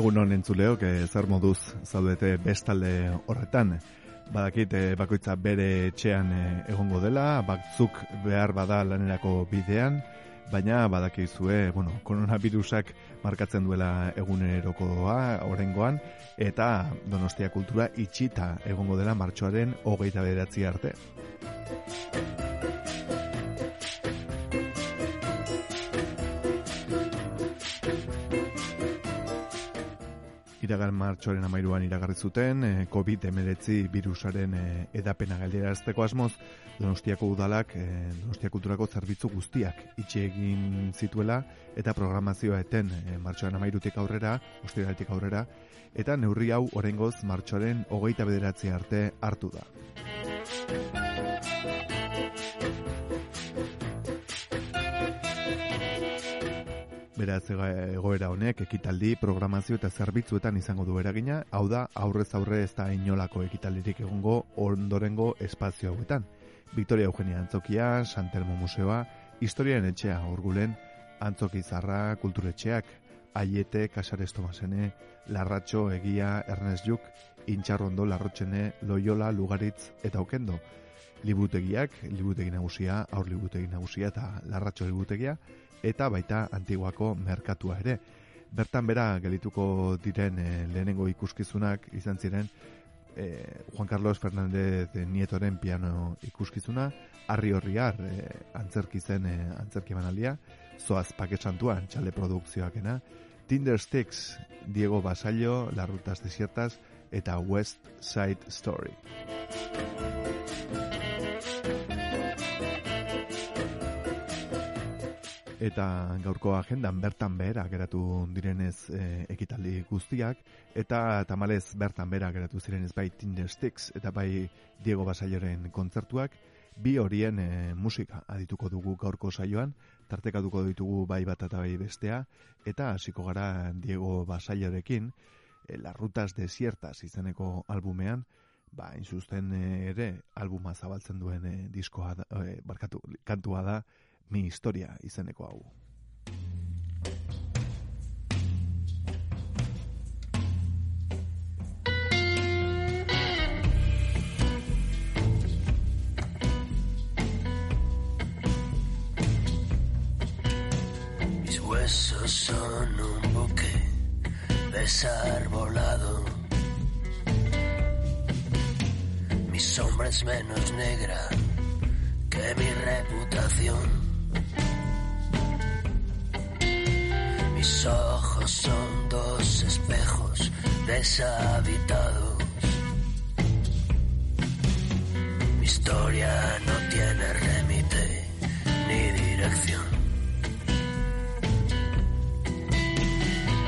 Egun honen entzuleok, eh, zer moduz zaudete bestalde horretan. Badakit eh, bakoitza bere etxean eh, egongo dela, batzuk behar bada lanerako bidean, baina badakizue, bueno, koronavirusak markatzen duela egunerokoa orengoan, eta donostia kultura itxita egongo dela martxoaren hogeita bederatzi arte. Iragan martxoaren amairuan iragarri zuten eh, COVID-19 virusaren eh, edapena galdera azteko asmoz Donostiako udalak eh, Donostia kulturako zerbitzu guztiak itxe egin zituela eta programazioa eten martxoaren amairutik aurrera, ostiraletik aurrera eta neurri hau orengoz martxoaren hogeita bederatzi arte hartu da. Beraz egoera honek ekitaldi, programazio eta zerbitzuetan izango du eragina, hau da aurrez aurre ez da inolako ekitaldirik egongo ondorengo espazio hauetan. Victoria Eugenia Antzokia, Santelmo Museoa, Historiaren Etxea Urgulen, Antzoki Zarra, Kulturetxeak, Aiete, Casares Tomasene, Larratxo, Egia, Ernest Juk, Intxarrondo, Larrotxene, Loyola, Lugaritz eta Okendo. Libutegiak, libutegi nagusia, aur libutegi nagusia eta Larratxo libutegia, eta baita antiguako merkatua ere. Bertan bera gelituko diren e, lehenengo ikuskizunak izan ziren e, Juan Carlos Fernández de Nietoren piano ikuskizuna, Arri Horriar e, antzerki zen e, antzerki banaldia, Zoaz Pakesantuan txale produkzioakena, Tinder Sticks, Diego Basallo, Las Rutas Desiertas eta West Side Story. Eta gaurko agendan bertan behera geratu direnez e, ekitaldi guztiak eta tamalez bertan behera geratu zirenez bai Tinder Sticks eta bai Diego Basaioren kontzertuak bi horien e, musika adituko dugu gaurko saioan tartekatuko ditugu bai bat eta bai bestea eta hasiko gara Diego Basaiorekin e, Las Rutas Desiertas izeneko albumean ba, insusten ere albuma zabaltzen duen e, diskoa e, barkatu, kantua da mi historia izeneko hau. Mis huesos son un buque desarbolado. Mi sombra es menos negra que mi reputación. Mis ojos son dos espejos deshabitados. Mi historia no tiene remite ni dirección.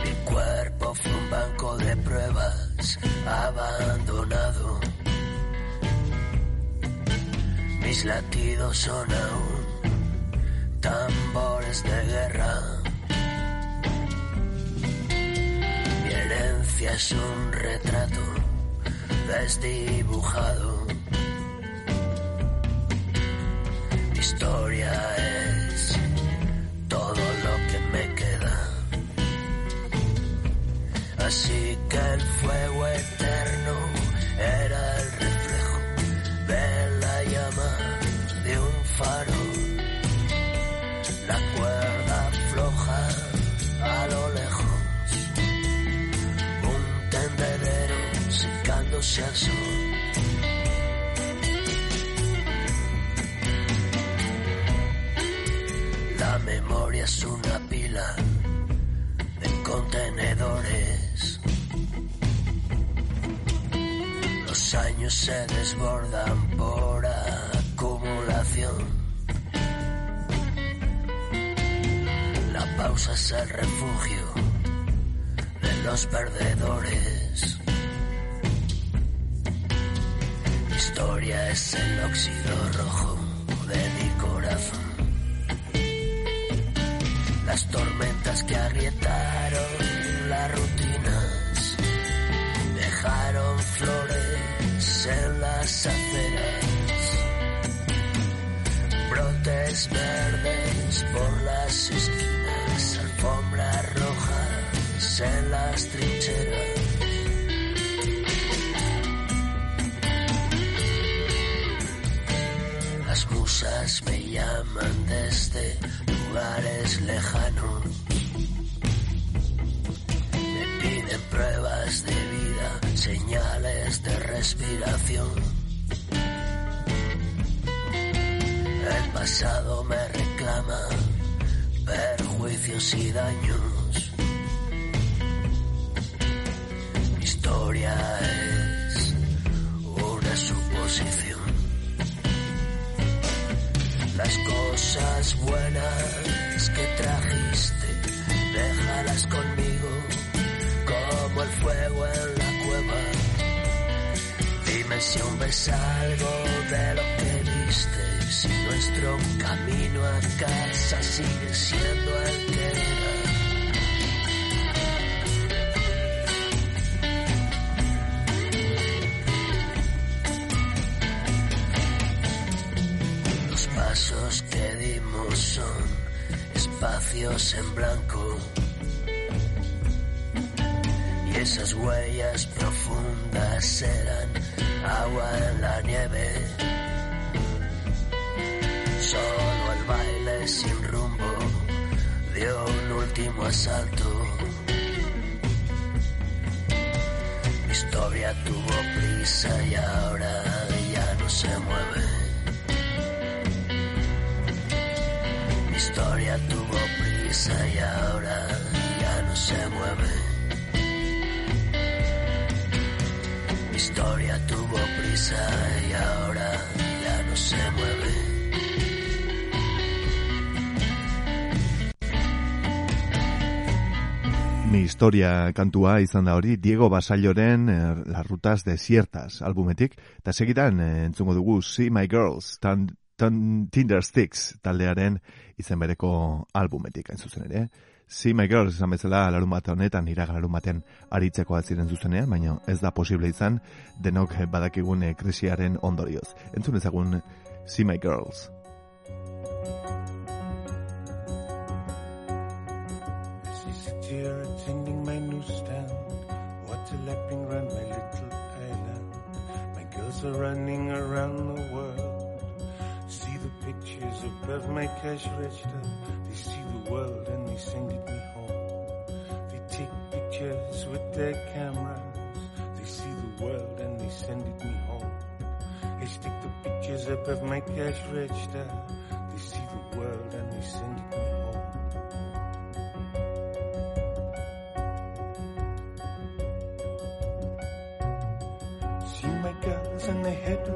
Mi cuerpo fue un banco de pruebas abandonado. Mis latidos son aún tambores de guerra. Es un retrato desdibujado. Historia es todo lo que me queda. Así que el fuego eterno era La memoria es una pila de contenedores. Los años se desbordan por acumular respiración. La pausa es el refugio de los perdedores. Historia es el óxido rojo de mi corazón. Las tormentas que agrietaron las rutinas dejaron flores en las aceras, brotes verdes por las esquinas, alfombras rojas en las trincheras. Me llaman desde lugares lejanos. Me piden pruebas de vida, señales de respiración. El pasado me reclama perjuicios y daños. Mi historia es una suposición. Las cosas buenas que trajiste, déjalas conmigo, como el fuego en la cueva. Dime si aún ves algo de lo que viste, si nuestro camino a casa sigue siendo el que era. Son espacios en blanco. Y esas huellas profundas eran agua en la nieve. Solo el baile sin rumbo dio un último asalto. Mi historia tuvo prisa y ahora ya no se mueve. Historia tuvo prisa y ahora ya no se mueve. Mi historia tuvo prisa y ahora ya no se mueve. Mi historia kantua izan da hori Diego Basalloren eh, Las Rutas Desiertas albumetik, eta segidan eh, entzungo dugu See My Girls, tan, Tinder Sticks taldearen izen bereko albumetik hain zuzen ere. See My Girls izan bezala larun bat honetan, iraga larun baten aritzeko ziren zuzenean, baina ez da posible izan denok badakigun eh, krisiaren ondorioz. Entzun ezagun See My Girls. Here attending my newsstand, water lapping round my little island. My girls are running around my cash register. They see the world and they send it me home. They take pictures with their cameras. They see the world and they send it me home. They stick the pictures above my cash register. They see the world and they send it me home. See my girls and they head to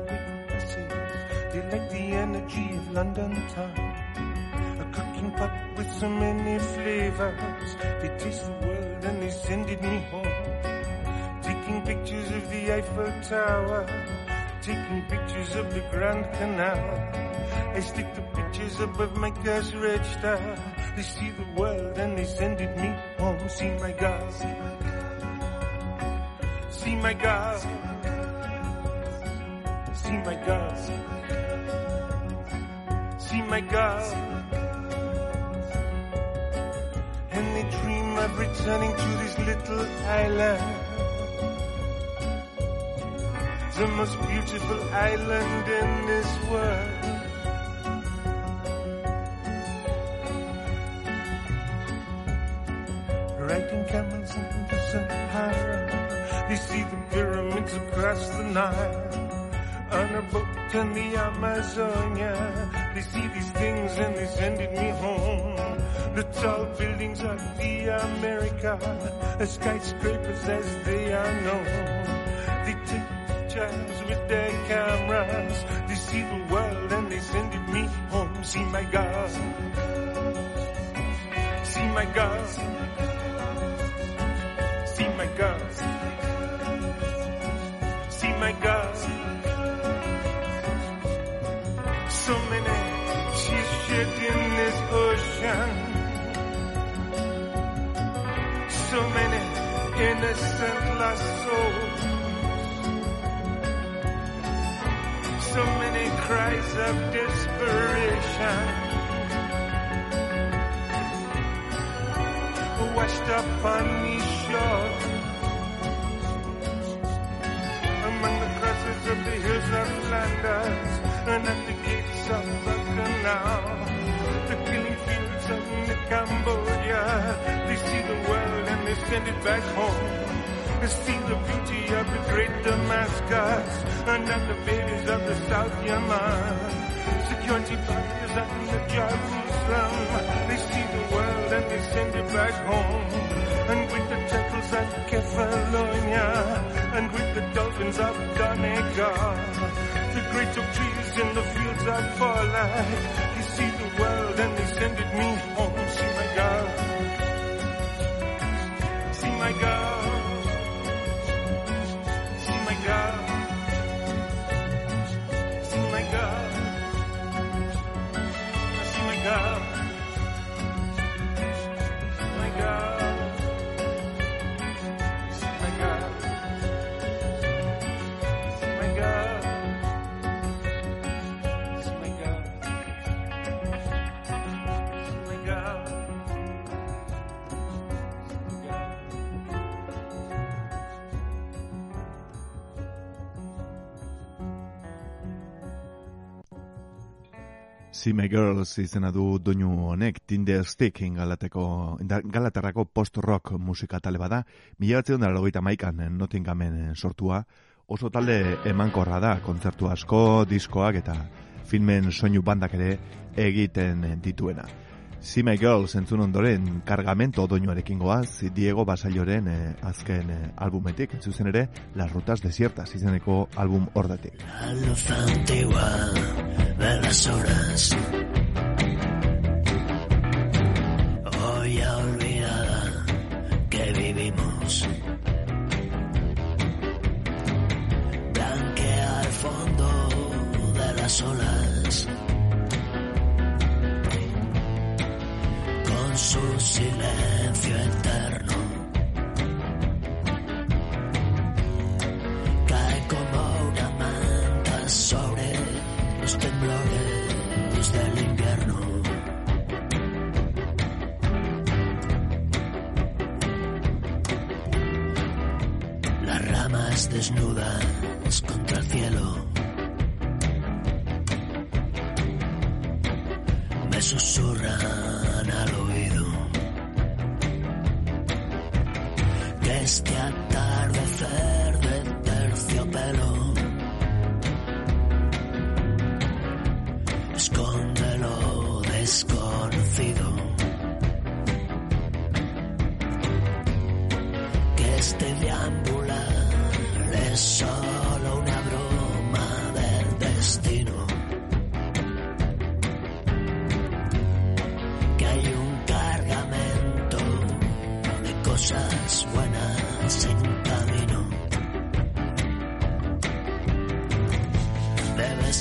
of London town. A cooking pot with so many flavors. They taste the world and they send it me home. Taking pictures of the Eiffel Tower. Taking pictures of the Grand Canal. I stick the pictures above my cash register. They see the world and they send it me home. See my girls. See my girls. See my girls. See my girls. And they dream of returning to this little island. The most beautiful island in this world. Riding camels in the Sahara. They see the pyramids across the Nile on a boat in the Amazonia. They see these things and they send it me home. The tall buildings of the America, the skyscrapers as they are known. They take pictures with their cameras. They see the world and they send it me home See my girl. See my girl. See my girl. See my girl. Ocean. So many innocent lost souls. So many cries of desperation. Washed up on these shores. Among the crosses of the hills of Flanders and at the gates of the canal. The Cambodia. They see the world and they send it back home. They see the beauty of the great Damascus and of the babies of the South Yemen. Security barriers and the Jerusalem. They see the world and they send it back home. And with the turtles at Kefalonia and with the dolphins of Donegal. The great oak trees in the fields of Forlight. They see the world and they send it me home. my God. See My Girls izena du doinu honek, Tinder Stick galateko, galaterrako post-rock musika tale bada, mila da logeita maikan Nottinghamen sortua, oso talde emankorra da, kontzertu asko, diskoak eta filmen soinu bandak ere egiten dituena. See My Girls entzun ondoren kargamento doinuarekin goaz, Diego Basaioren eh, azken eh, albumetik, zuzen ere, Las Rutas Desiertas izeneko album hordatik. La luz antigua de las horas. Hoy ya olvidada que vivimos. Blanquea el fondo de las olas. Su silencio eterno. cae como una manta sobre los temblores del invierno. Las ramas desnudas contra el cielo. Me susurran al oído este atardecer de terciopelo esconde lo desconocido. Que este deambular es solo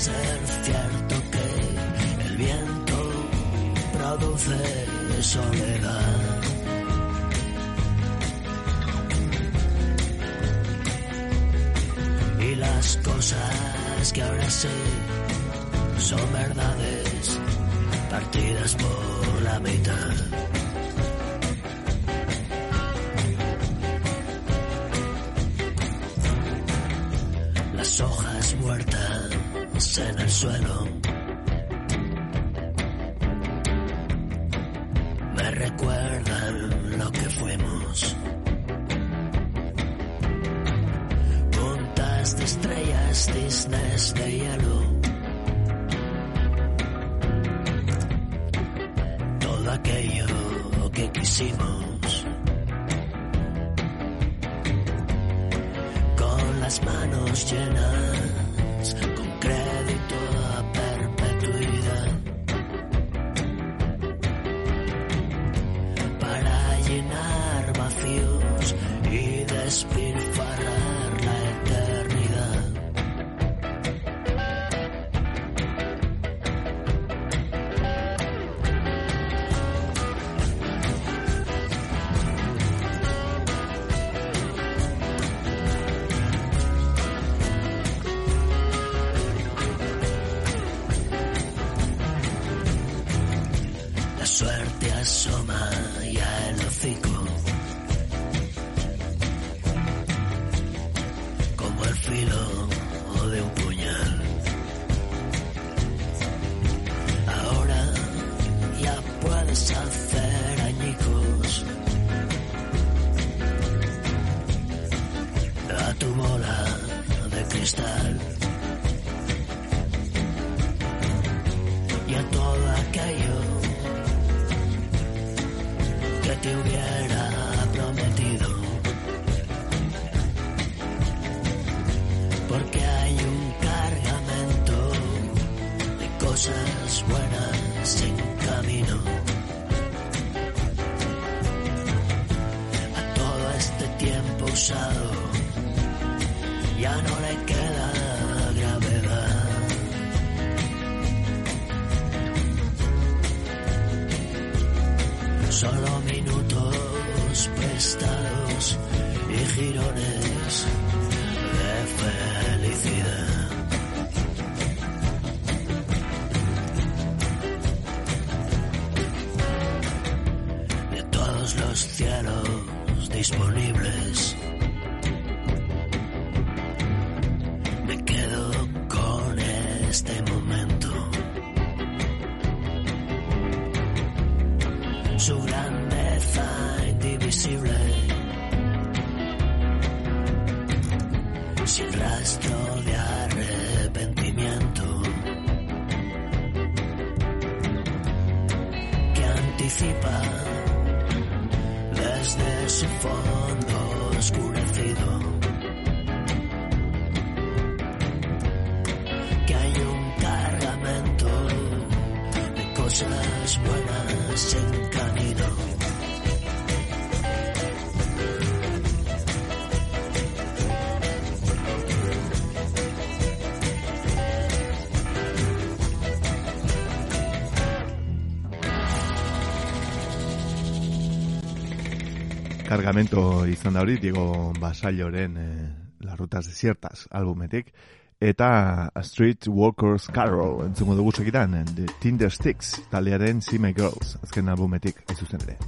ser cierto que el viento produce soledad. Y las cosas que ahora sé son verdades partidas por la mitad. 才能衰老。Me quedo con este momento. Su grandeza indivisible. Sin rastro de arrepentimiento. Que anticipa desde su fondo Cargamento izan da hori, Diego Basaioren eh, Las Rutas Desiertas albumetik, eta A Street Walker's Carol entzungo dugu segitan, eh, The Tinder Sticks taldearen See My Girls, azken albumetik, hain zuzen ere.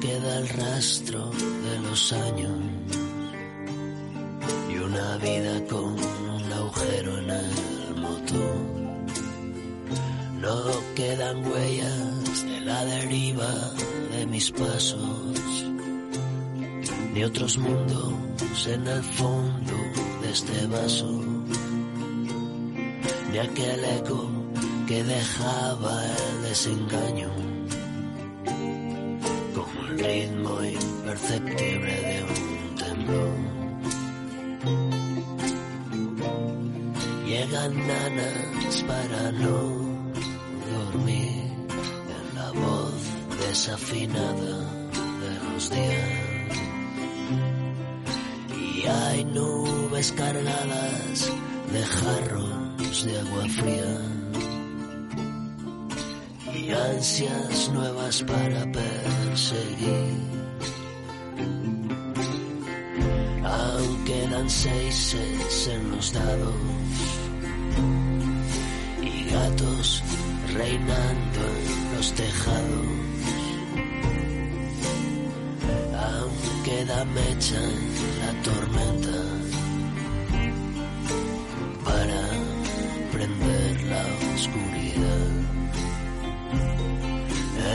Queda el rastro de los años y una vida con un agujero en el motor. No quedan huellas de la deriva de mis pasos ni otros mundos en el fondo de este vaso, ni aquel eco que dejaba el desengaño, el ritmo imperceptible de un temblor. Llegan nanas para no dormir en la voz desafinada de los días y hay nubes cargadas de jarros de agua fría y ansias nuevas para perseguir. Aún quedan seises en los dados y gatos reinando en los tejados. Aún queda mecha en la tormenta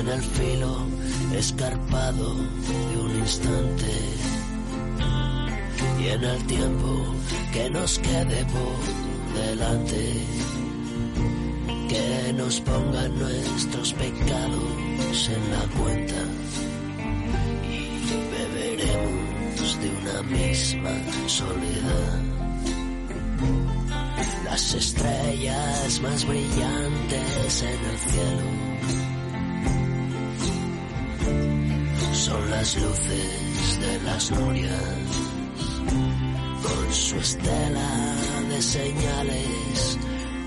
En el filo escarpado de un instante. Y en el tiempo que nos quede por delante, que nos pongan nuestros pecados en la cuenta. Y beberemos de una misma soledad. Las estrellas más brillantes en el cielo son las luces de las norias con su estela de señales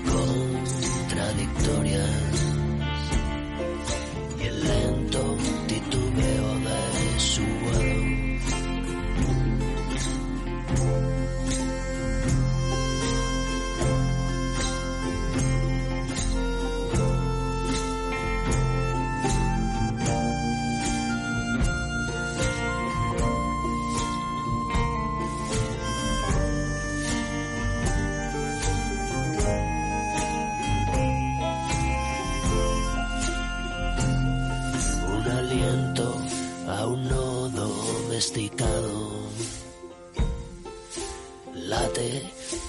contradictorias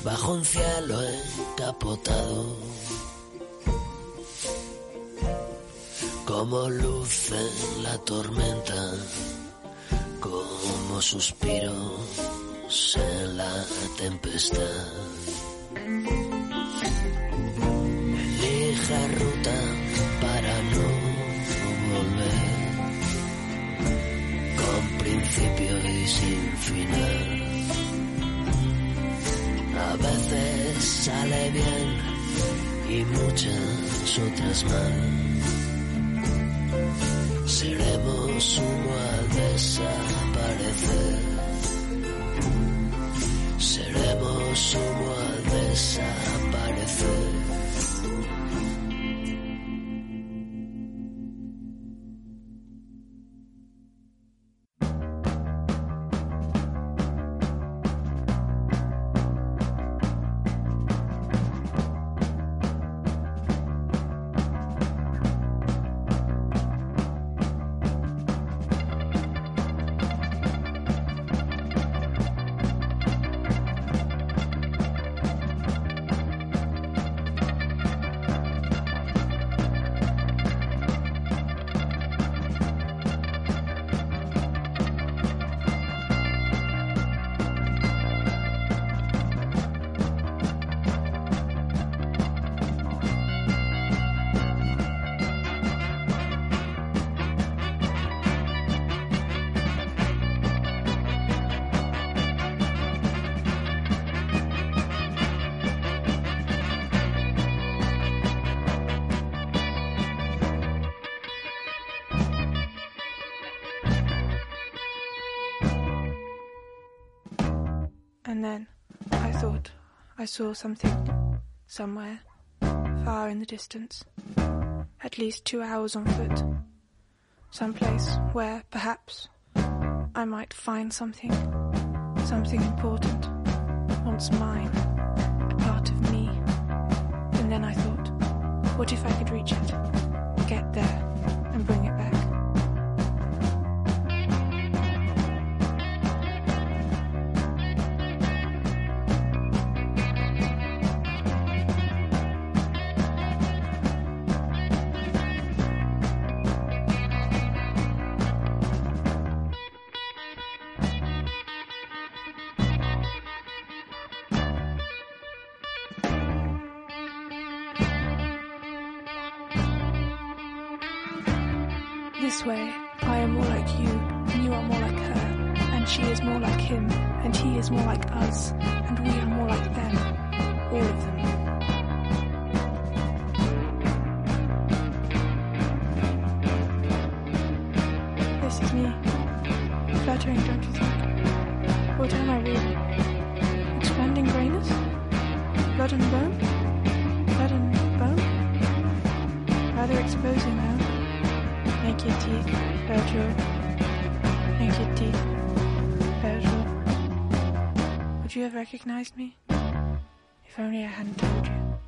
Bajo un cielo encapotado. Como luz en la tormenta, como suspiros en la tempestad. Elija ruta para no volver, con principio y sin final. A veces sale bien y muchas otras mal. Seremos humo al desaparecer. Seremos humo saw something somewhere far in the distance, at least two hours on foot, someplace where perhaps I might find something, something important, once mine, a part of me. And then I thought, what if I could reach it, get there, This way, I am more like you, and you are more like her, and she is more like him, and he is more like us, and we are more like them, all of them. This is me. Flattering, don't you think? What am I really? Expanding grayness? Blood and bone? Blood and bone? Rather exposing now. Naked teeth, Virgil. Naked teeth, Virgil. Would you have recognized me? If only I hadn't told you.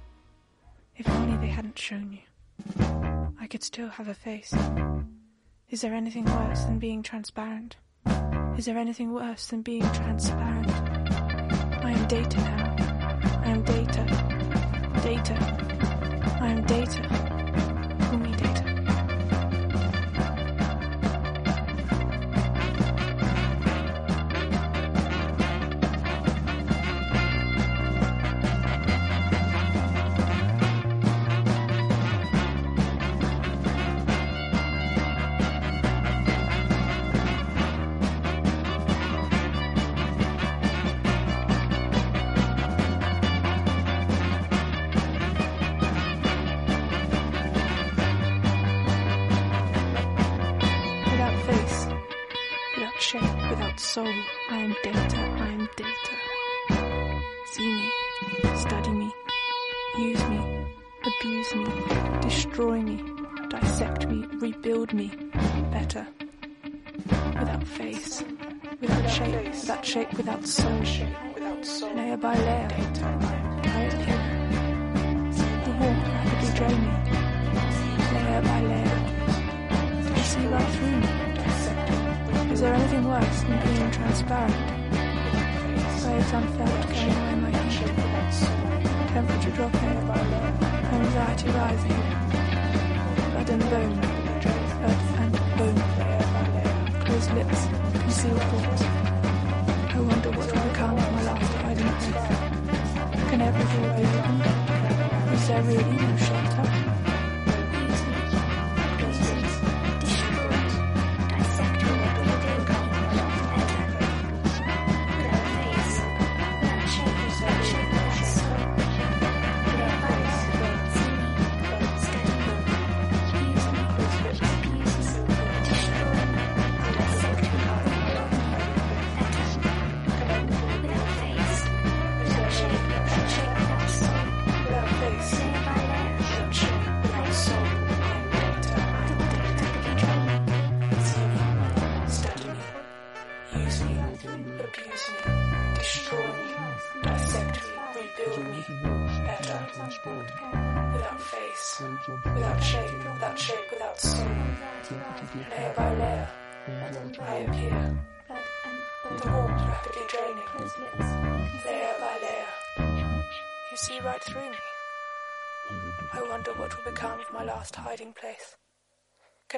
If only they hadn't shown you. I could still have a face. Is there anything worse than being transparent? Is there anything worse than being transparent? I am data now. I am data. Data. I am data.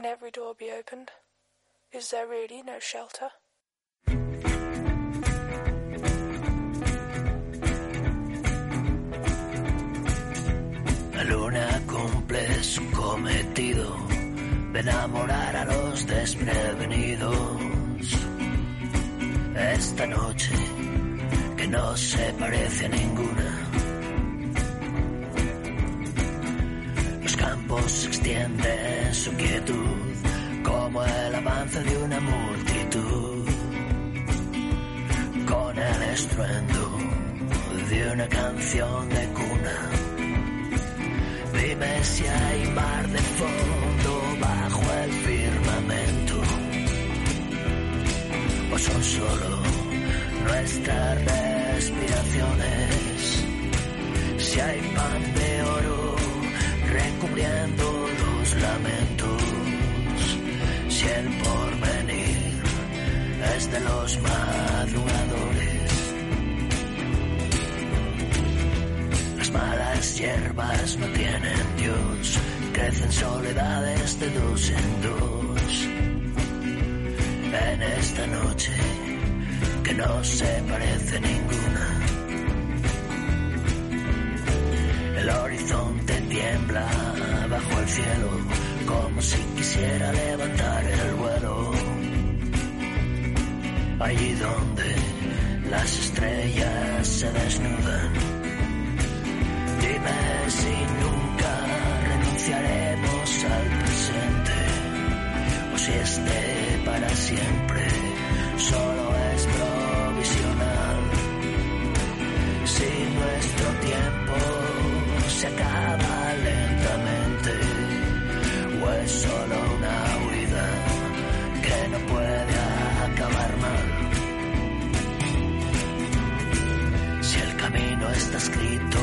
Every door be opened? Is there really no shelter? La luna cumple su cometido de enamorar a los desprevenidos. Esta noche que no se parece a ninguna. Los campos extienden su quietud como el avance de una multitud. Con el estruendo de una canción de cuna. Dime si hay mar de fondo bajo el firmamento o son solo nuestras respiraciones. Si hay pan de oro recubriendo lamentos, si el porvenir es de los madrugadores. Las malas hierbas no tienen Dios, crecen soledades de dos en dos. En esta noche que no se parece ninguna. El horizonte tiembla bajo el cielo como si quisiera levantar el vuelo. Allí donde las estrellas se desnudan. Dime si nunca renunciaremos al presente o si este para siempre solo es provisional. Si nuestro tiempo se acaba Si el camino está escrito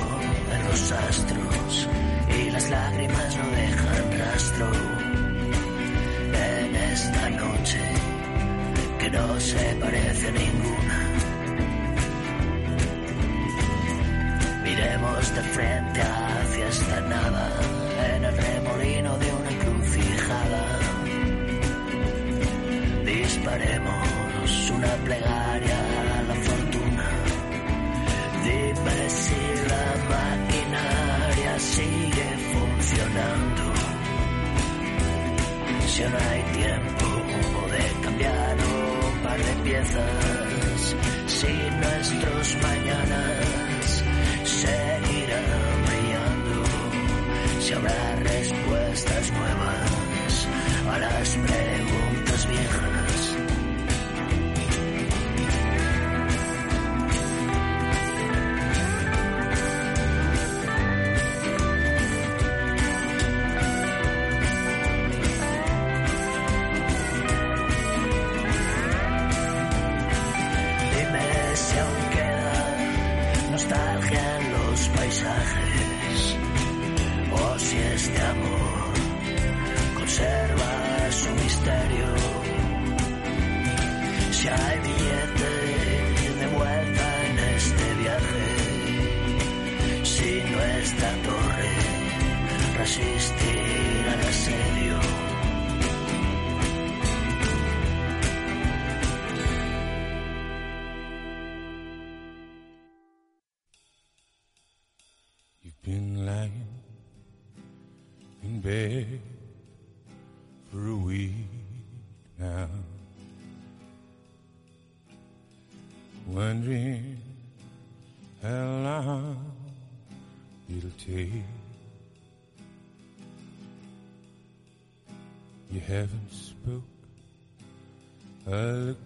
en los astros y las lágrimas no dejan rastro en esta noche que no se parece a ninguna. Miremos de frente hacia esta nada Disparemos una plegaria a la fortuna. Dime si la maquinaria sigue funcionando. Si no hay tiempo de cambiar un par de piezas, si nuestros mañanas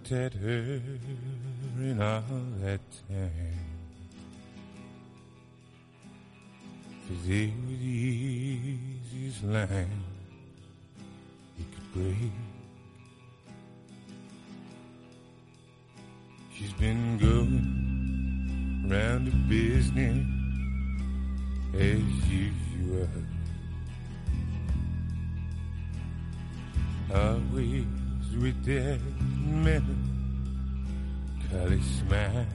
looked at her in all that time. They were the easiest line you could break. She's been going round the business as usual. Always with that melancholy smile.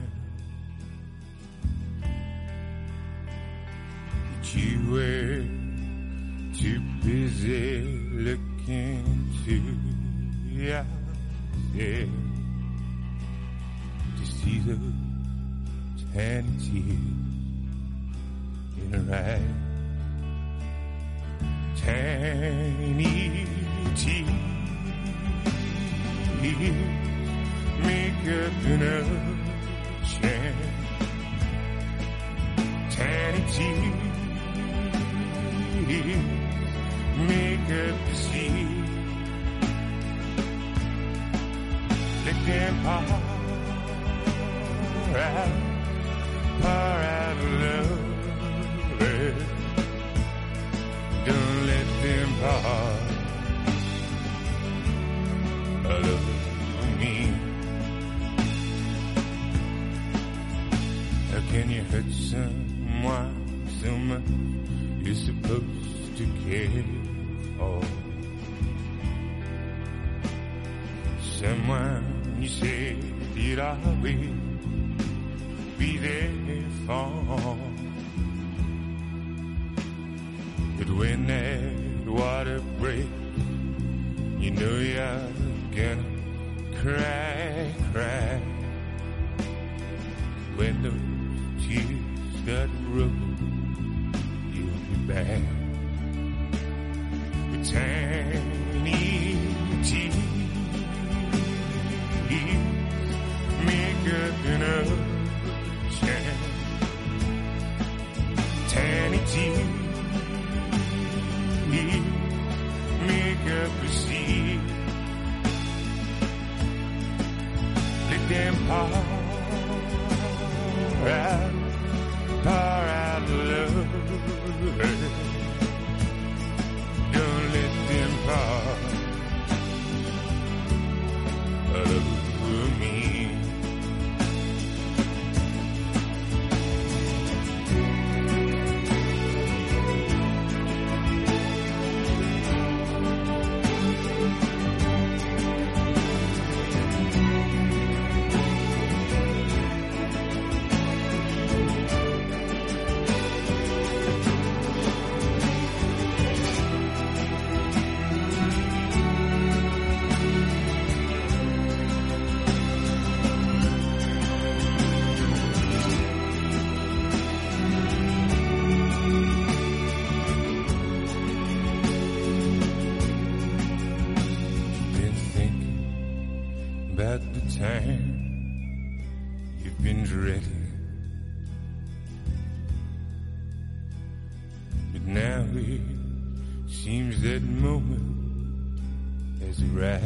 But you were too busy looking to your head to see those tiny tears in her eyes. is.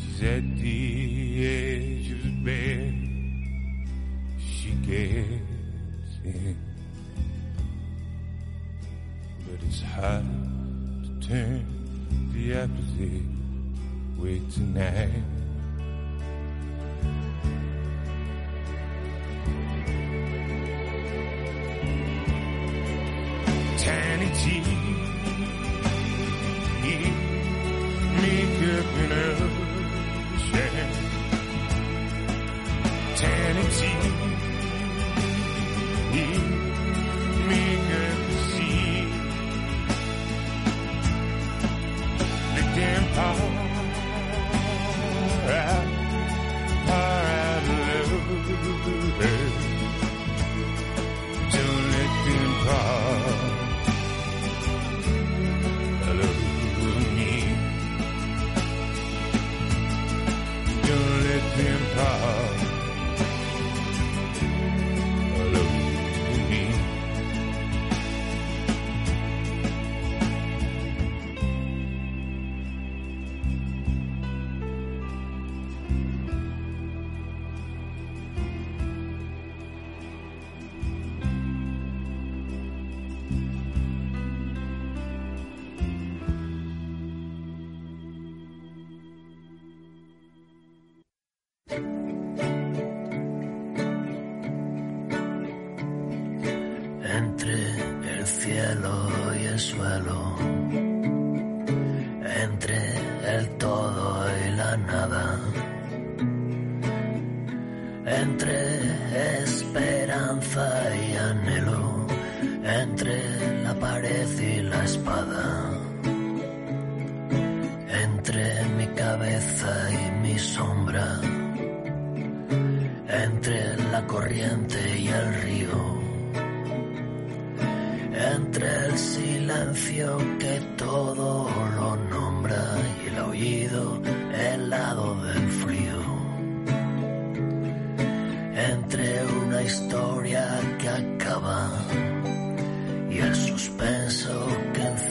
She said, dear.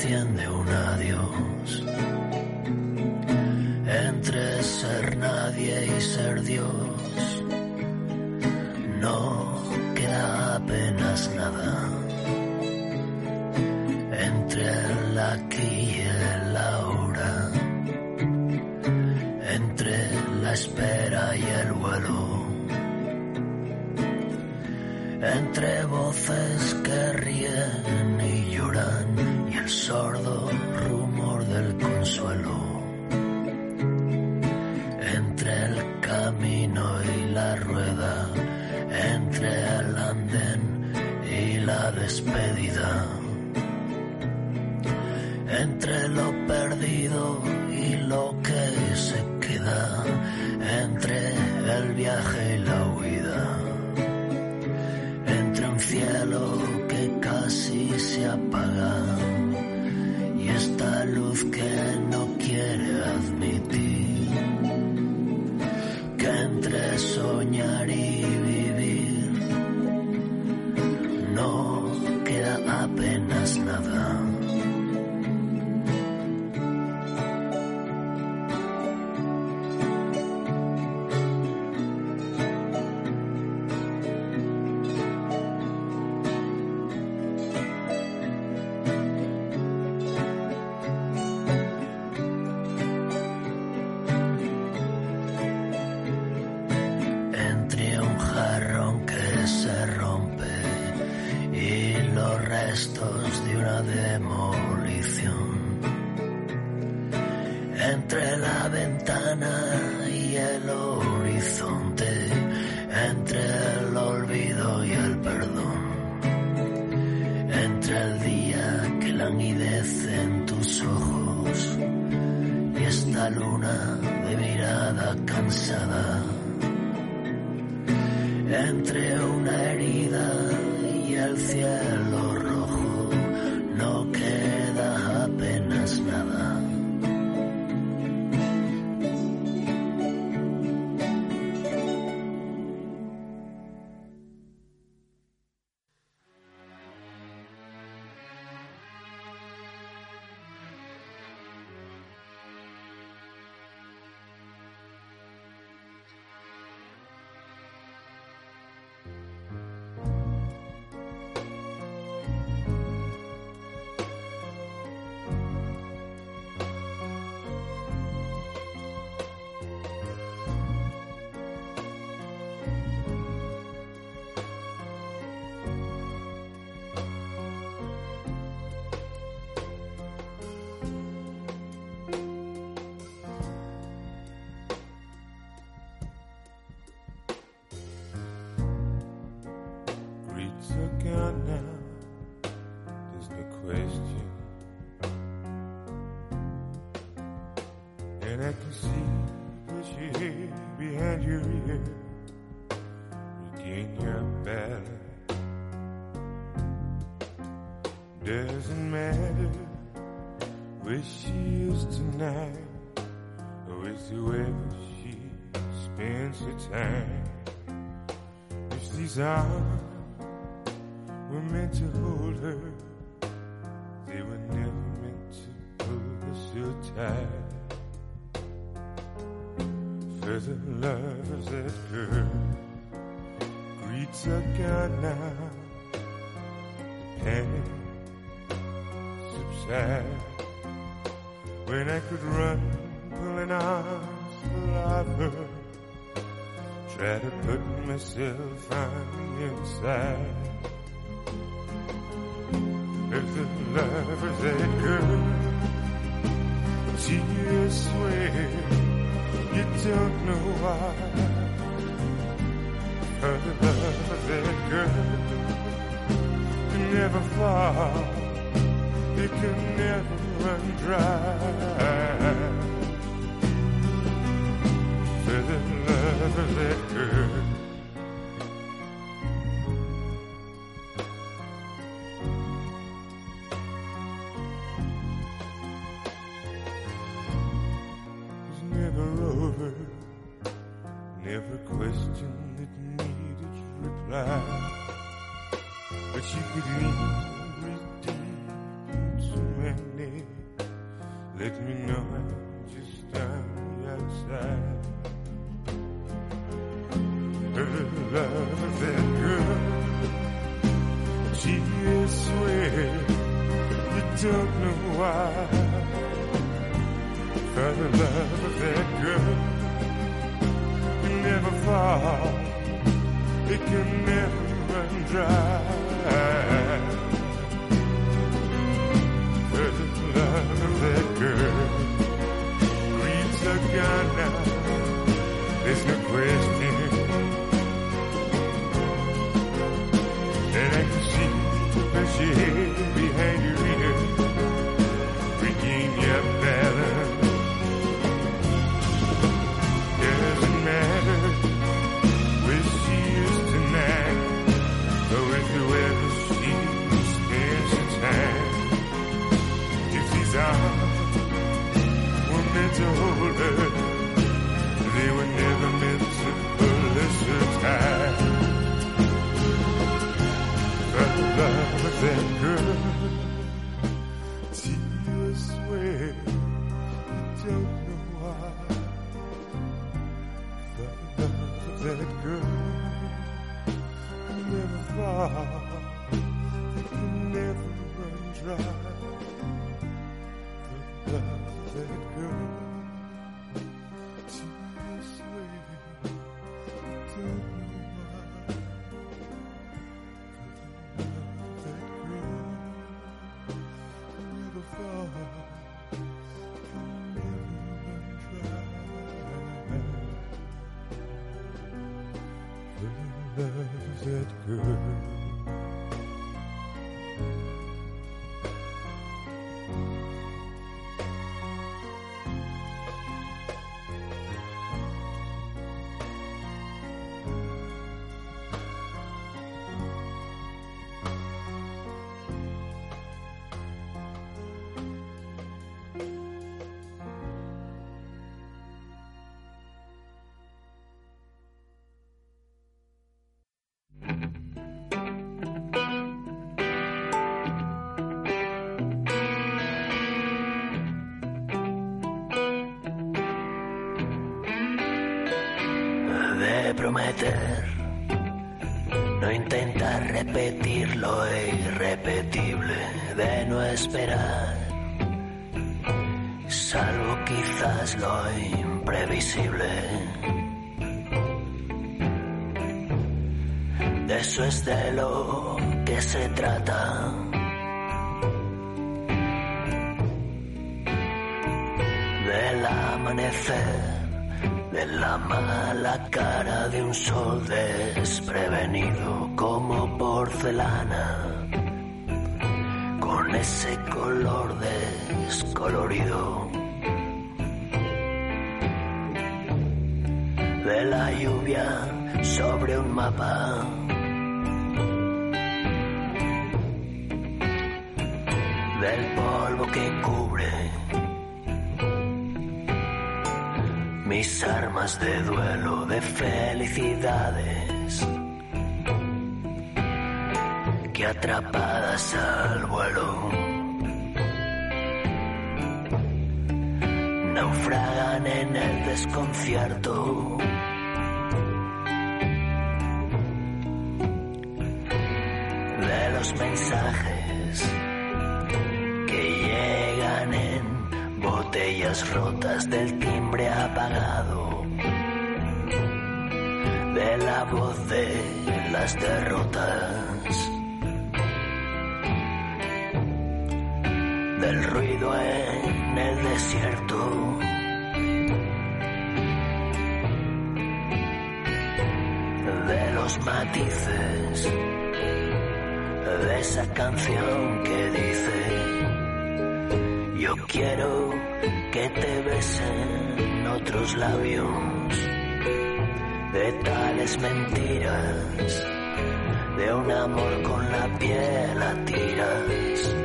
un adiós entre ser nadie y ser Dios. Doesn't matter where she is tonight, or it where she spends her time. If these arms were meant to hold her, they were never meant to pull her so tight. For the love of that girl greets a gun now, subside. When I could run, pulling arms full of her. Try to put myself on the inside of the lovers that girl. Tears swear you don't know why. Her love of that girl never fall. It can never run dry. The love. There's no question. No intentar repetir lo irrepetible, de no esperar, salvo quizás lo imprevisible. De eso es de lo que se trata. Del amanecer la mala cara de un sol desprevenido como porcelana, con ese color descolorido. De la lluvia sobre un mapa. Del polvo que cubre mis armas de duelo, de felicidades que atrapadas al vuelo naufragan en el desconcierto. De los mensajes botellas rotas del timbre apagado, de la voz de las derrotas, del ruido en el desierto. De los matices. De esa canción que dice yo quiero que te besen otros labios de tales mentiras, de un amor con la piel a tiras,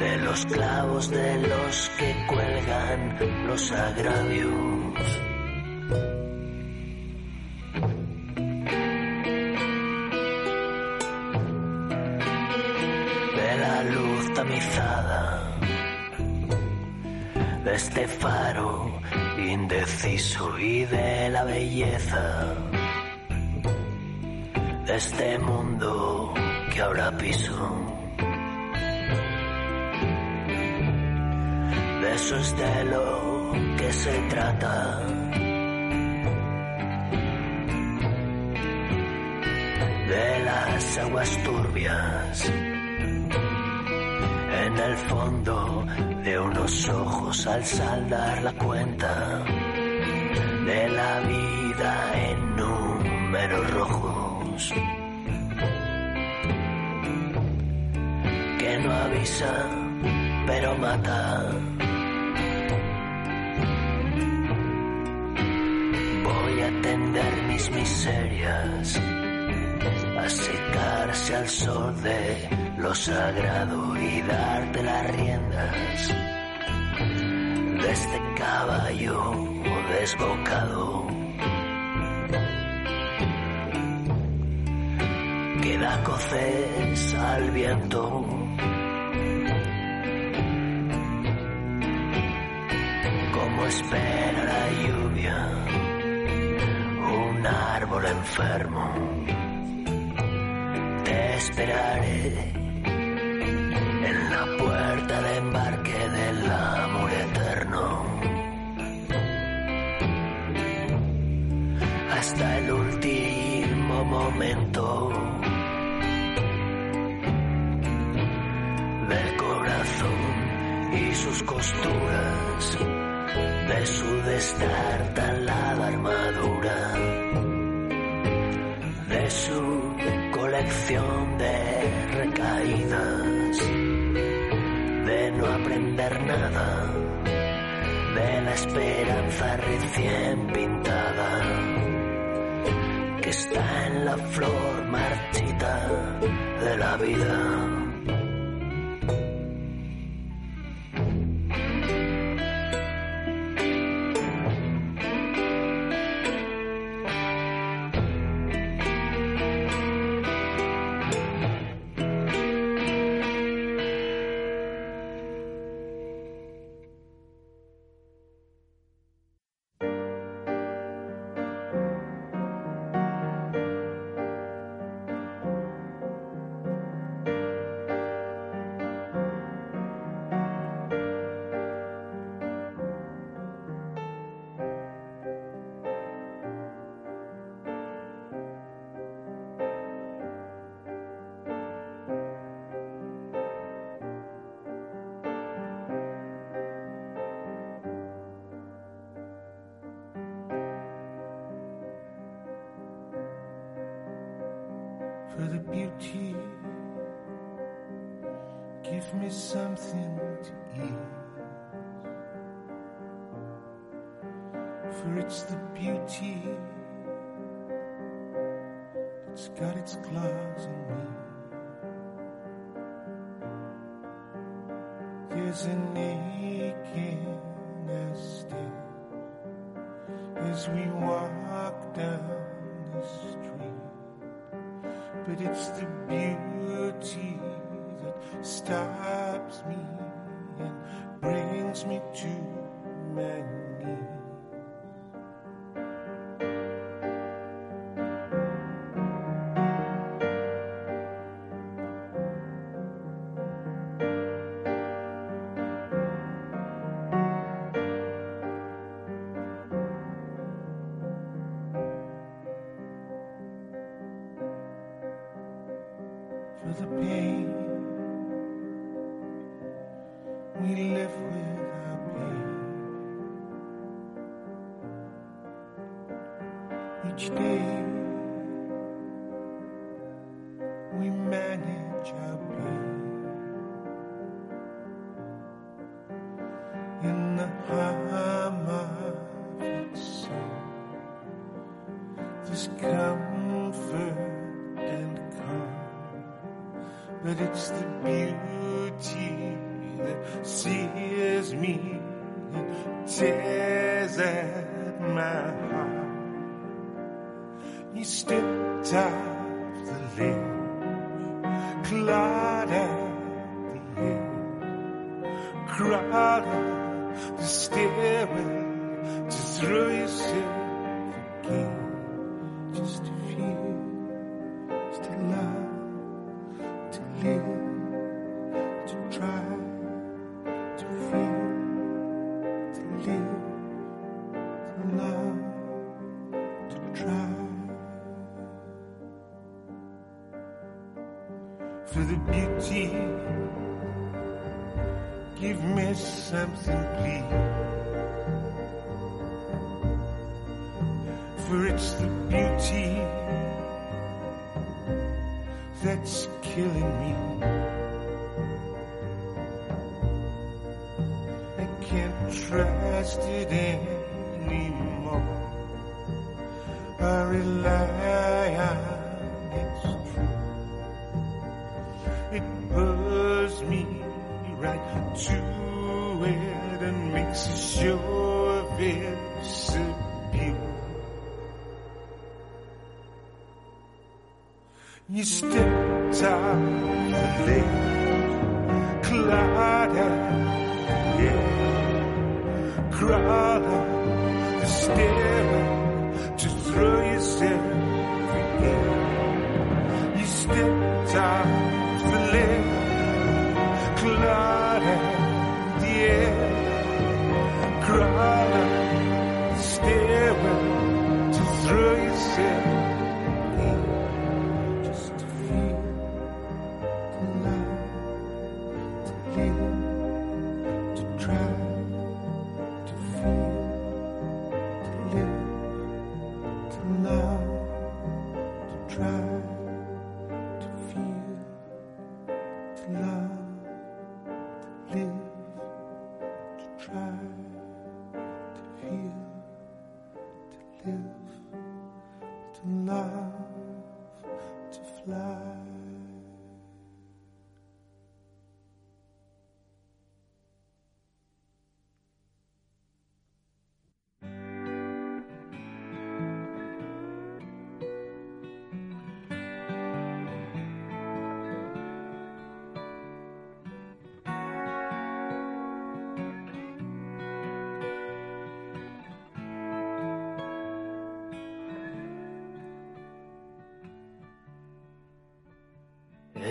de los clavos de los que cuelgan los agravios. Faro indeciso y de la belleza de este mundo que ahora piso. De eso es de lo que se trata. De las aguas turbias el fondo de unos ojos al saldar la cuenta de la vida en números rojos que no avisa pero mata. Voy a atender mis miserias a secarse al sol de lo sagrado y darte las riendas de este caballo desbocado que da coces al viento. Como espera la lluvia un árbol enfermo te esperaré en la puerta de embarque del amor eterno. Hasta el último momento. Del corazón y sus costuras. De su destartalada armadura. De su colección de nada, de la esperanza recién pintada, que está en la flor marchita de la vida.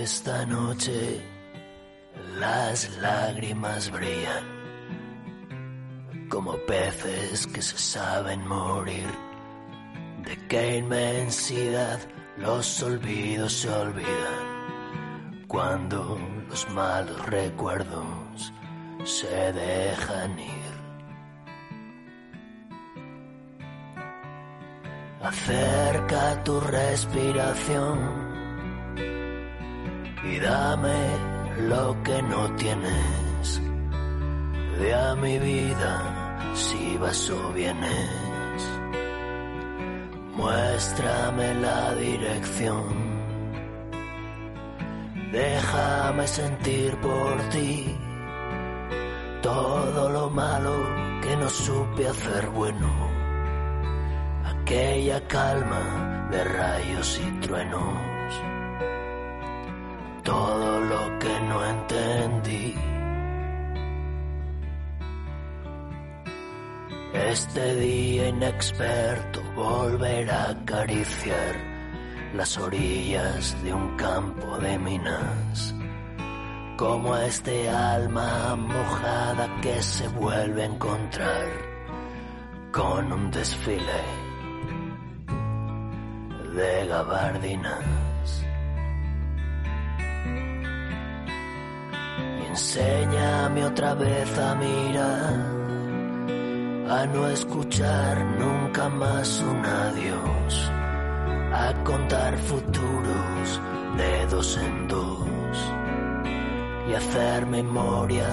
Esta noche las lágrimas brillan como peces que se saben morir. De qué inmensidad los olvidos se olvidan cuando los malos recuerdos se dejan ir. Acerca tu respiración y dame lo que no tienes. De a mi vida si vas o vienes. Muéstrame la dirección. Déjame sentir por ti todo lo malo que no supe hacer bueno. Aquella calma de rayos y truenos Este día inexperto volver a acariciar las orillas de un campo de minas, como a este alma mojada que se vuelve a encontrar con un desfile de gabardinas. Enséñame otra vez a mirar, a no escuchar nunca más un adiós, a contar futuros de dos en dos y hacer memoria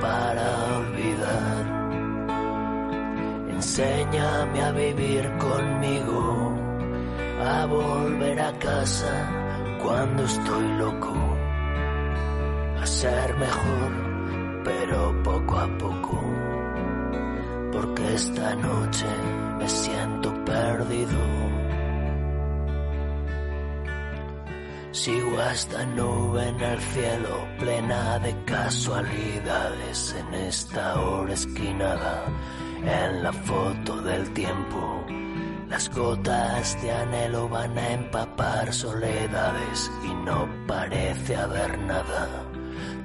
para olvidar. Enséñame a vivir conmigo, a volver a casa cuando estoy loco a ser mejor, pero poco a poco, porque esta noche me siento perdido. Sigo hasta nube en el cielo, plena de casualidades en esta hora esquinada, en la foto del tiempo. Las gotas de anhelo van a empapar soledades y no parece haber nada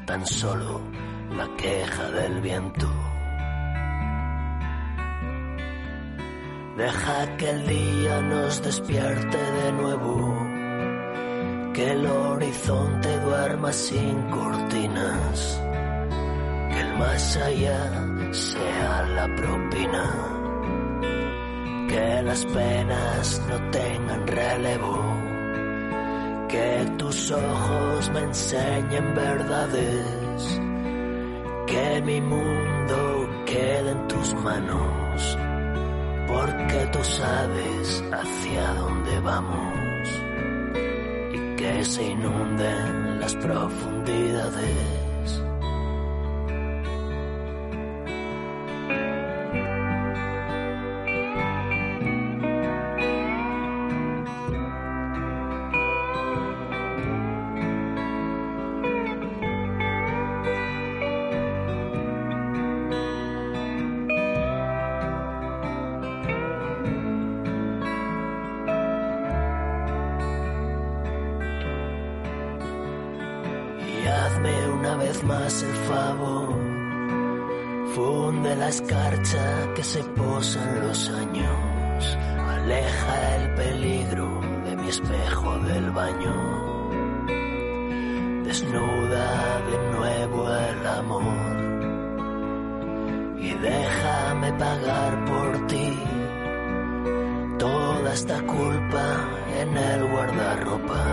tan solo la queja del viento. Deja que el día nos despierte de nuevo, que el horizonte duerma sin cortinas, que el más allá sea la propina, que las penas no tengan relevo, que tus ojos me enseñen verdades, que mi mundo quede en tus manos porque tú sabes hacia dónde vamos y que se inunden las profundidades. Baño. Desnuda de nuevo el amor y déjame pagar por ti toda esta culpa en el guardarropa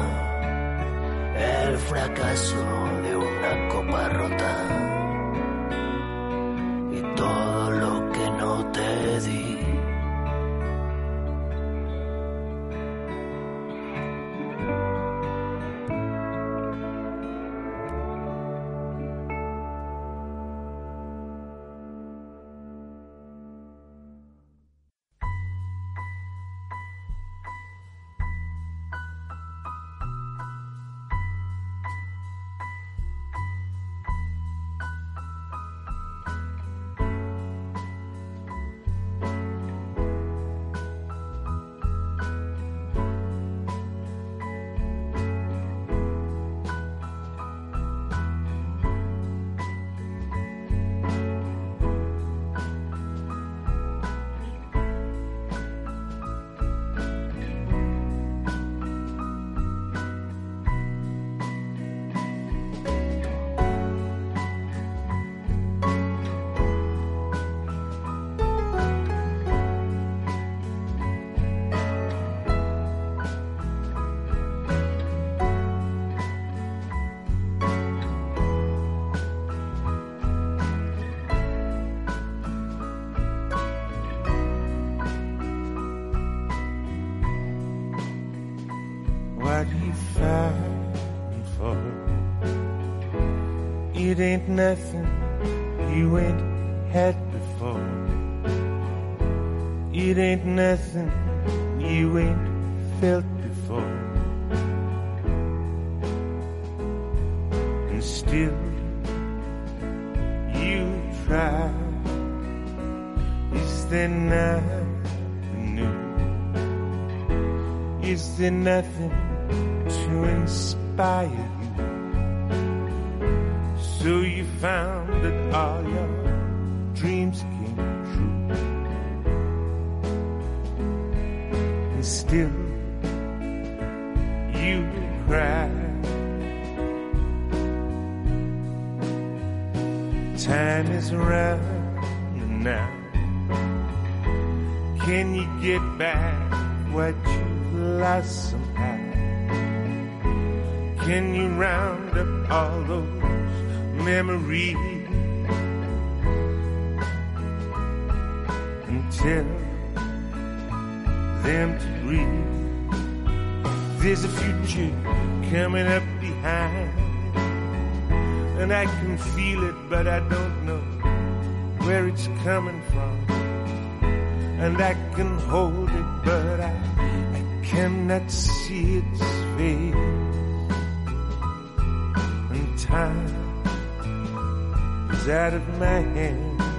el fracaso de una copa rota It ain't nothing you ain't had before. It ain't nothing you ain't felt before. And still you try. Is there nothing new? Is there nothing those memories and tell them to breathe? There's a future coming up behind, and I can feel it, but I don't know where it's coming from and I can hold it, but I, I cannot see its face. Time is out of my hand.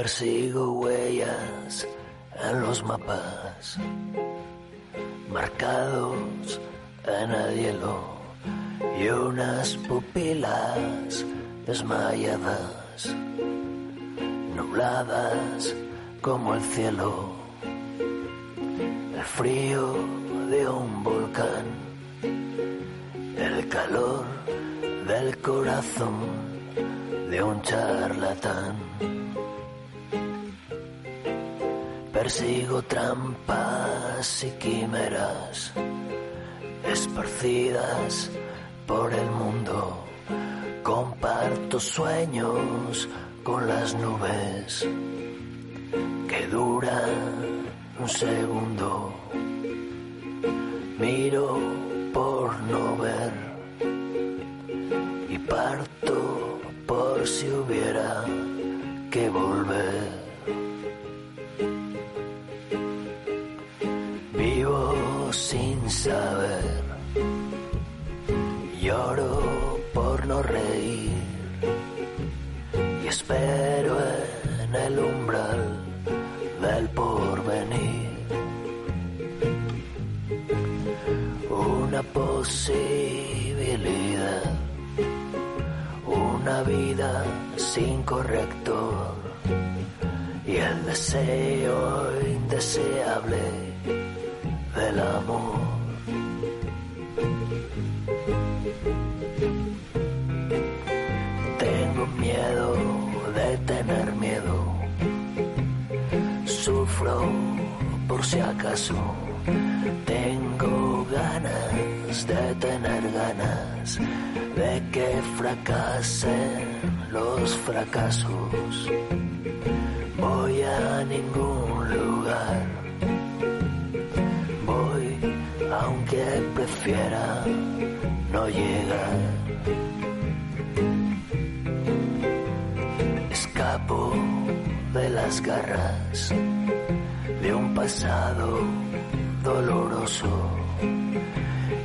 Persigo huellas en los mapas, marcados en el hielo y unas pupilas desmayadas, nubladas como el cielo, el frío de un volcán, el calor del corazón de un charlatán. Persigo trampas y quimeras esparcidas por el mundo. Comparto sueños con las nubes que duran un segundo. Tengo miedo de tener miedo. Sufro por si acaso. Tengo ganas de tener ganas de que fracasen los fracasos. Voy a ningún lugar. Voy aunque prefiera no llegar. De las garras de un pasado doloroso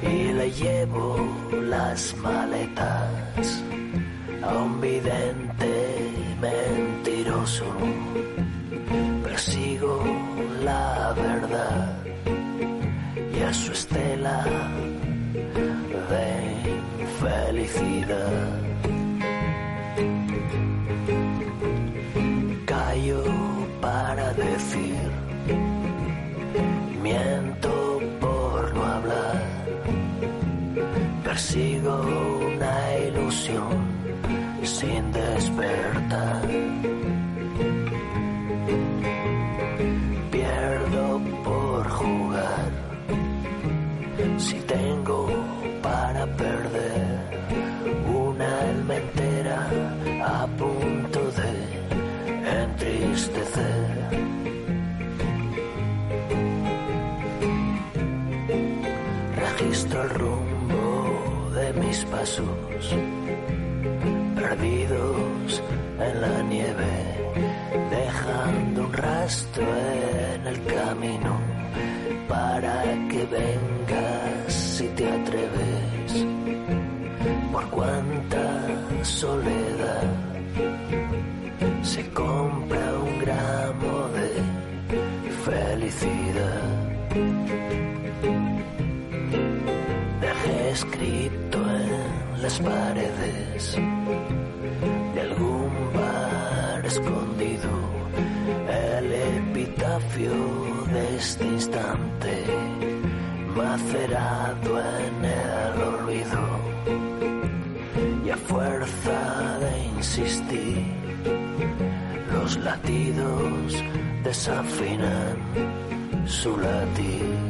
y le llevo las maletas a un vidente mentiroso. Persigo la verdad y a su estela de infelicidad. Para decir, miento por no hablar, persigo una ilusión sin despertar. Pierdo por jugar si tengo para perder una alma entera a punto de entristecer. Registro el rumbo de mis pasos, perdidos en la nieve, dejando un rastro en el camino para que vengas si te atreves. Por cuánta soledad se compra un gramo de felicidad. Escrito en las paredes de algún bar escondido el epitafio de este instante macerado en el olvido y a fuerza de insistir los latidos desafinan su latir.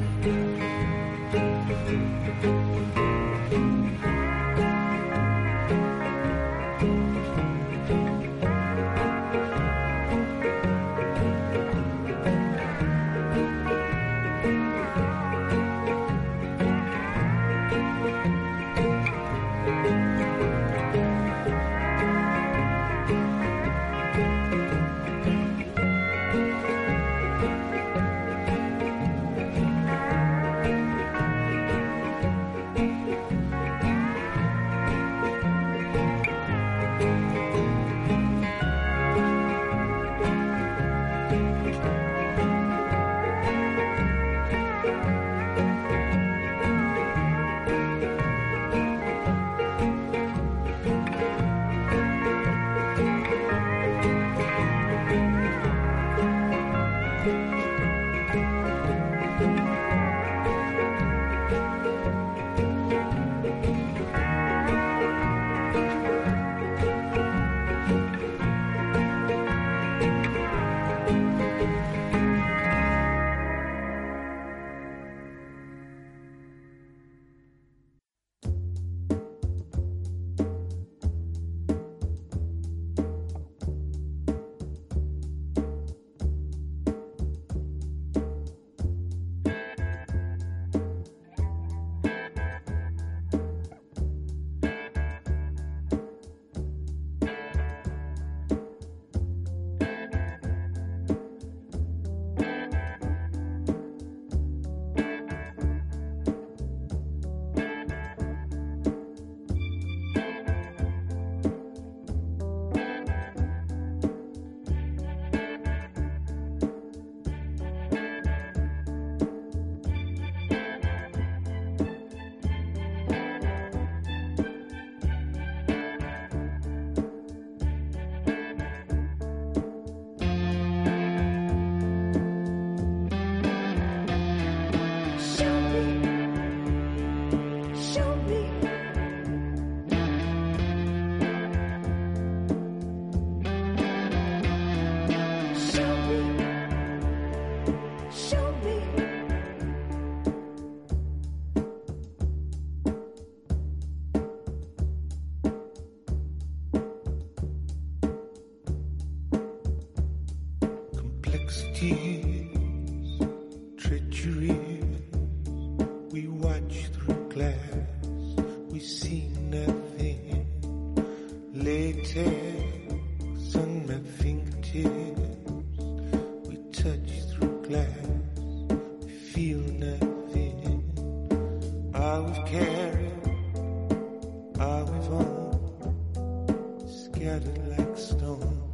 I would carried? I would on, scattered like stones.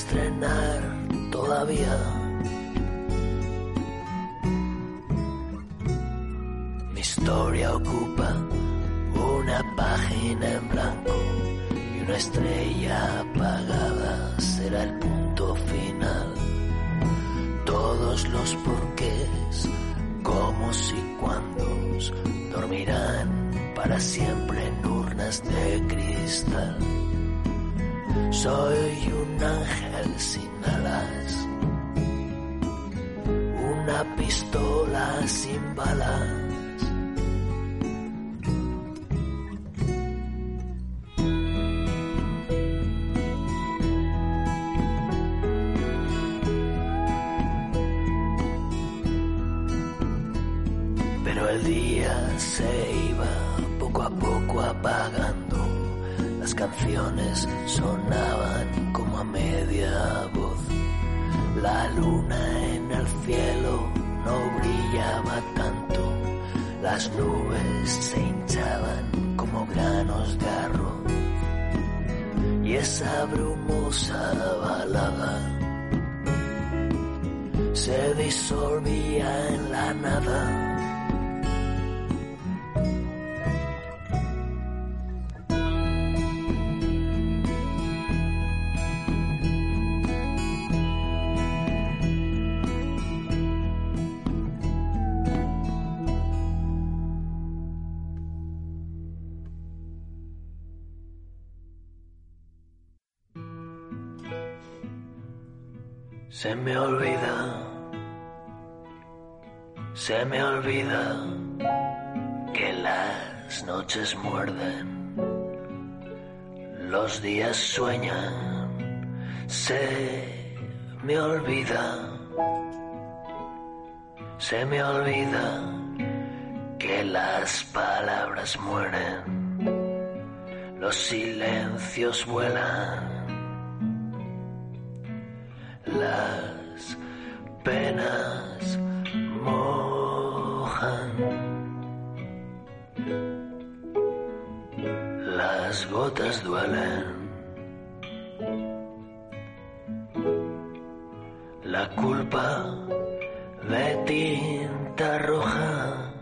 Estrenar todavía. Mi historia ocupa una página en blanco y una estrella apagada será el punto final. Todos los porqués, cómo y cuándos dormirán para siempre en urnas de cristal. Soy un ángel sin alas, una pistola sin balas. Las nubes se Se me olvida, se me olvida que las noches muerden, los días sueñan, se me olvida, se me olvida que las palabras mueren, los silencios vuelan las penas mojan. Las gotas duelen. La culpa de tinta roja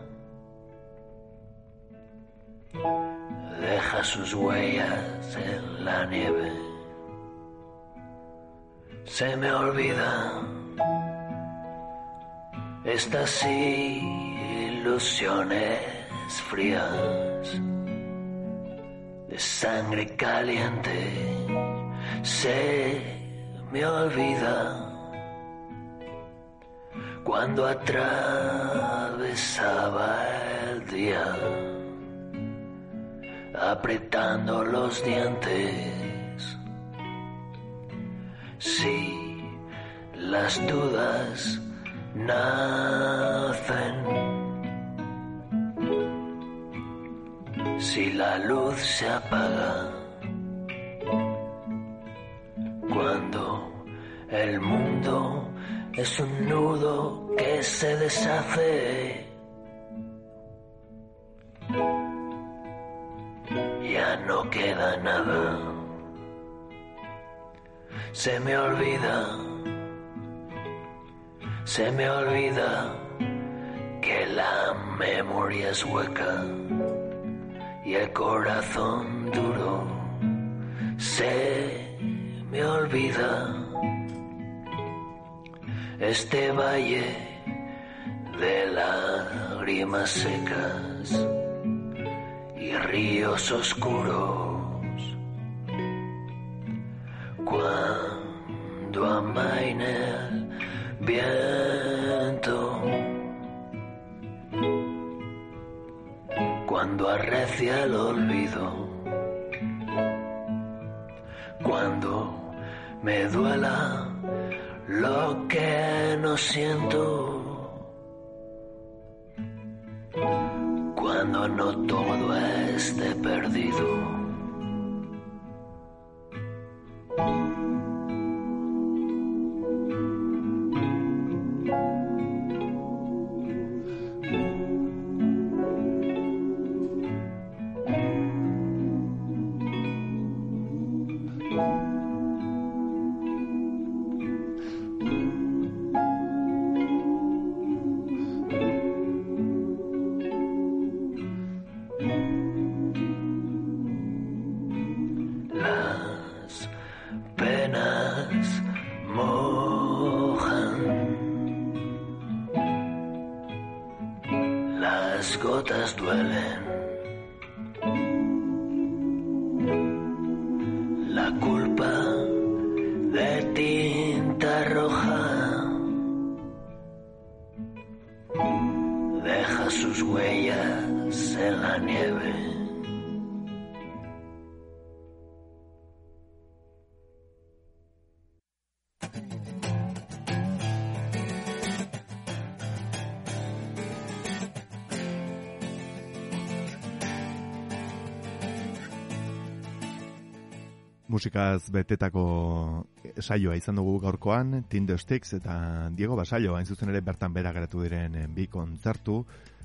deja sus huellas en la nieve se me olvida. Estas ilusiones frías. De sangre caliente. Se me olvida. Cuando atravesaba el día apretando los dientes si las dudas nacen. Si la luz se apaga, cuando el mundo es un nudo que se deshace. Ya no queda nada. Se me olvida, se me olvida que la memoria es hueca y el corazón duro. Se me olvida este valle de lágrimas secas y ríos oscuros. Cuando amaine el viento, cuando arrecia el olvido, cuando me duela lo que no siento, cuando no todo esté perdido. Las Musikaz betetako saioa izan dugu gaurkoan, Tinder Sticks eta Diego Basaio, hain zuzen ere bertan bera geratu diren eh, bi kontzertu,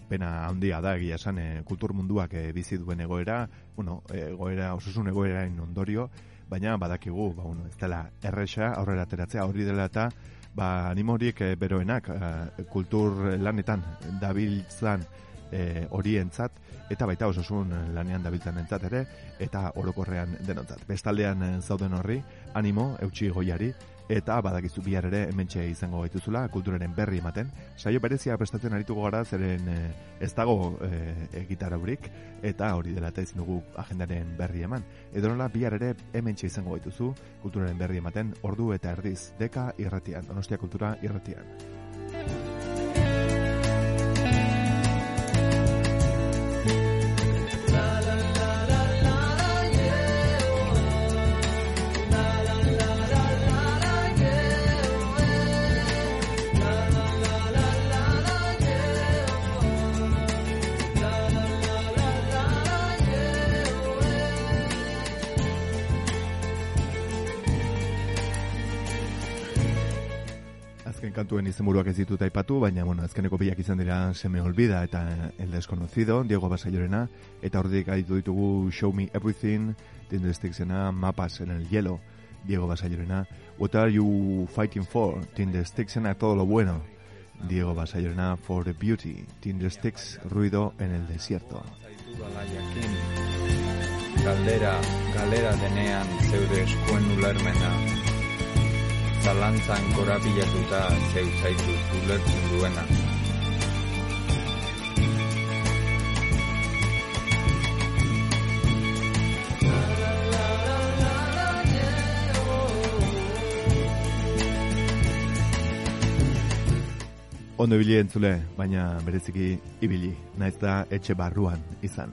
pena handia da egia esan eh, kultur munduak eh, bizi duen egoera, bueno, egoera, osasun egoerain ondorio, baina badakigu, ba, bueno, ez dela erresa aurrera ateratzea, hori dela eta ba, animorik eh, beroenak eh, kultur lanetan dabiltzan eh, horientzat eta baita osasun lanean dabiltzan entzat ere eta orokorrean denontzat. Bestaldean zauden horri, animo, eutxi goiari, eta badakizu bihar ere hementxe izango gaituzula kulturaren berri ematen. Saio berezia prestatzen arituko gara zeren eh, ez dago eh, gitaraurik eta hori dela eta ezin dugu agendaren berri eman. Edo nola bihar ere hementxe izango gaituzu kulturaren berri ematen ordu eta erdiz deka irratian, donostia kultura irratian. Kantuen izenburuak ez ditut aipatu, baina bueno, azkeneko biak izan dira Se me olvida eta El desconocido, Diego Basallorena, eta horretik aditu ditugu Show me everything, Tinder Sticksena, Mapas en el hielo, Diego Basallorena, What are you fighting for? Tinder Sticksena, todo lo bueno, Diego Basallorena, For the beauty, Tinder Sticks, Ruido en el desierto. Galdera, galera denean zeure eskuen ulermena Zalantzan korapilatuta zeu zaitut ulertzen duena Ondo ibili entzule, baina bereziki ibili, naiz da etxe barruan izan.